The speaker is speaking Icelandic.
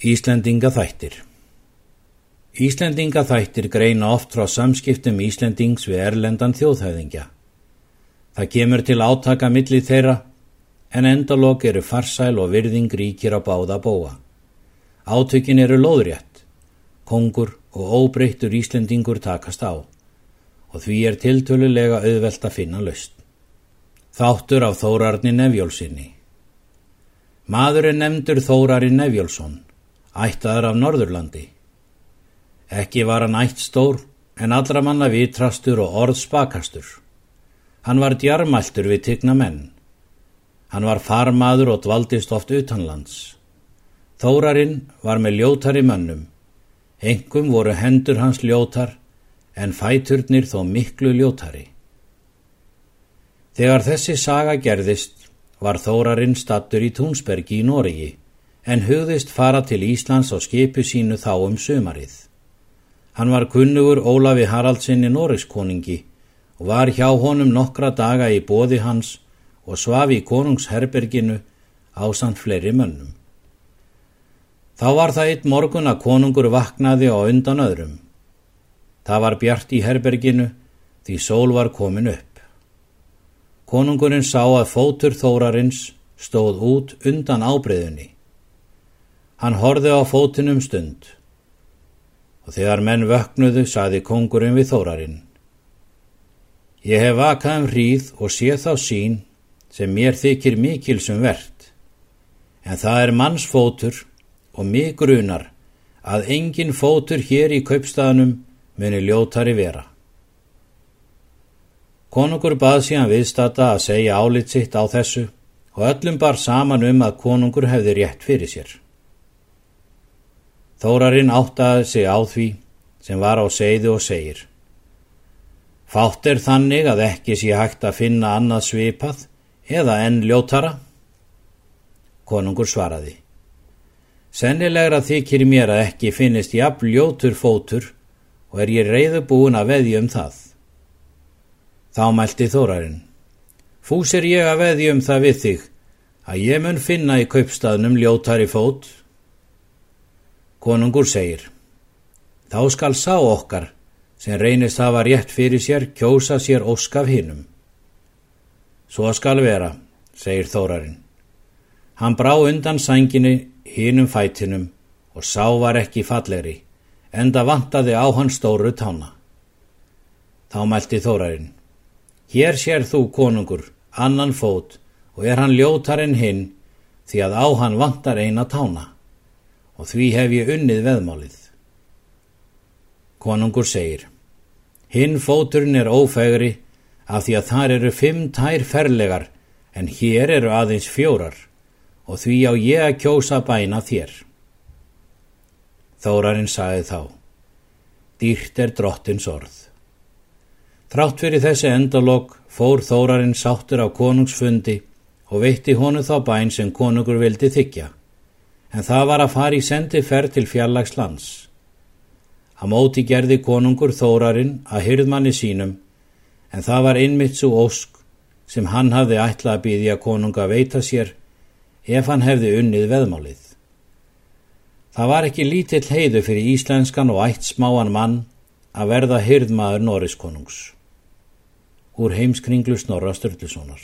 Íslendinga þættir Íslendinga þættir greina oft frá samskiptum Íslendings við erlendan þjóðhæðingja. Það kemur til átaka milli þeirra en endalók eru farsæl og virðing ríkir á báða bóa. Átökin eru loðrétt, kongur og óbreyttur Íslendingur takast á og því er tiltölulega auðvelt að finna löst. Þáttur af Þórarni Nefjólsinni Maður er nefndur Þórari Nefjólsson ættaður af Norðurlandi. Ekki var hann ætt stór en allra manna vitrastur og orðspakastur. Hann var djarmæltur við tigna menn. Hann var farmaður og dvaldist oft utanlands. Þórarinn var með ljótari mönnum. Engum voru hendur hans ljótar en fæturnir þó miklu ljótari. Þegar þessi saga gerðist var Þórarinn stattur í Túnsbergi í Noregi en hugðist fara til Íslands á skipu sínu þá um sömarið. Hann var kunnugur Ólafi Haraldsinni Norrikskonungi og var hjá honum nokkra daga í bóði hans og svafi í konungsherberginu á samt fleiri mönnum. Þá var það eitt morgun að konungur vaknaði á undan öðrum. Það var bjart í herberginu því sól var komin upp. Konungurinn sá að fótur þórarins stóð út undan ábreyðunni. Hann horði á fótunum stund og þegar menn vöknuðu saði kongurinn við þórarinn. Ég hef vakað um hríð og sé þá sín sem mér þykir mikilsum verðt, en það er mannsfótur og mig grunar að engin fótur hér í kaupstaðanum muni ljótari vera. Konungur bað síðan viðstata að segja álit sitt á þessu og öllum bar saman um að konungur hefði rétt fyrir sér. Þórarinn áttaði sig á því sem var á segðu og segir. Fátt er þannig að ekki sé hægt að finna annað svipað eða enn ljótara? Konungur svaraði. Sennilegra þykir mér að ekki finnist jafn ljótur fótur og er ég reyðu búin að veðja um það. Þá mælti Þórarinn. Fús er ég að veðja um það við þig að ég mun finna í kaupstaðnum ljótari fót Konungur segir, þá skal sá okkar sem reynist hafa rétt fyrir sér kjósa sér óskaf hinnum. Svo skal vera, segir Þórarinn. Hann brá undan sænginni hinnum fætinum og sá var ekki fallegri, enda vantaði á hann stóru tána. Þá mælti Þórarinn. Hér sér þú, konungur, annan fót og er hann ljótar en hinn því að á hann vantar eina tána og því hef ég unnið veðmálið. Konungur segir, hinn fóturinn er ófegri af því að þar eru fimm tær ferlegar en hér eru aðeins fjórar og því á ég að kjósa bæna þér. Þórarinn sagði þá, dýrt er drottins orð. Trátt fyrir þessi endalók fór Þórarinn sáttur á konungsfundi og veitti honu þá bæn sem konungur vildi þykja en það var að fara í sendi ferð til fjallags lands. Að móti gerði konungur Þórarinn að hyrðmanni sínum, en það var innmitt svo ósk sem hann hafði ætlað að býðja konunga að veita sér ef hann hefði unnið veðmálið. Það var ekki lítill heiðu fyrir íslenskan og ætt smáan mann að verða hyrðmaður Norriskonungs. Úr heimskringlu Snorra Sturlusonar.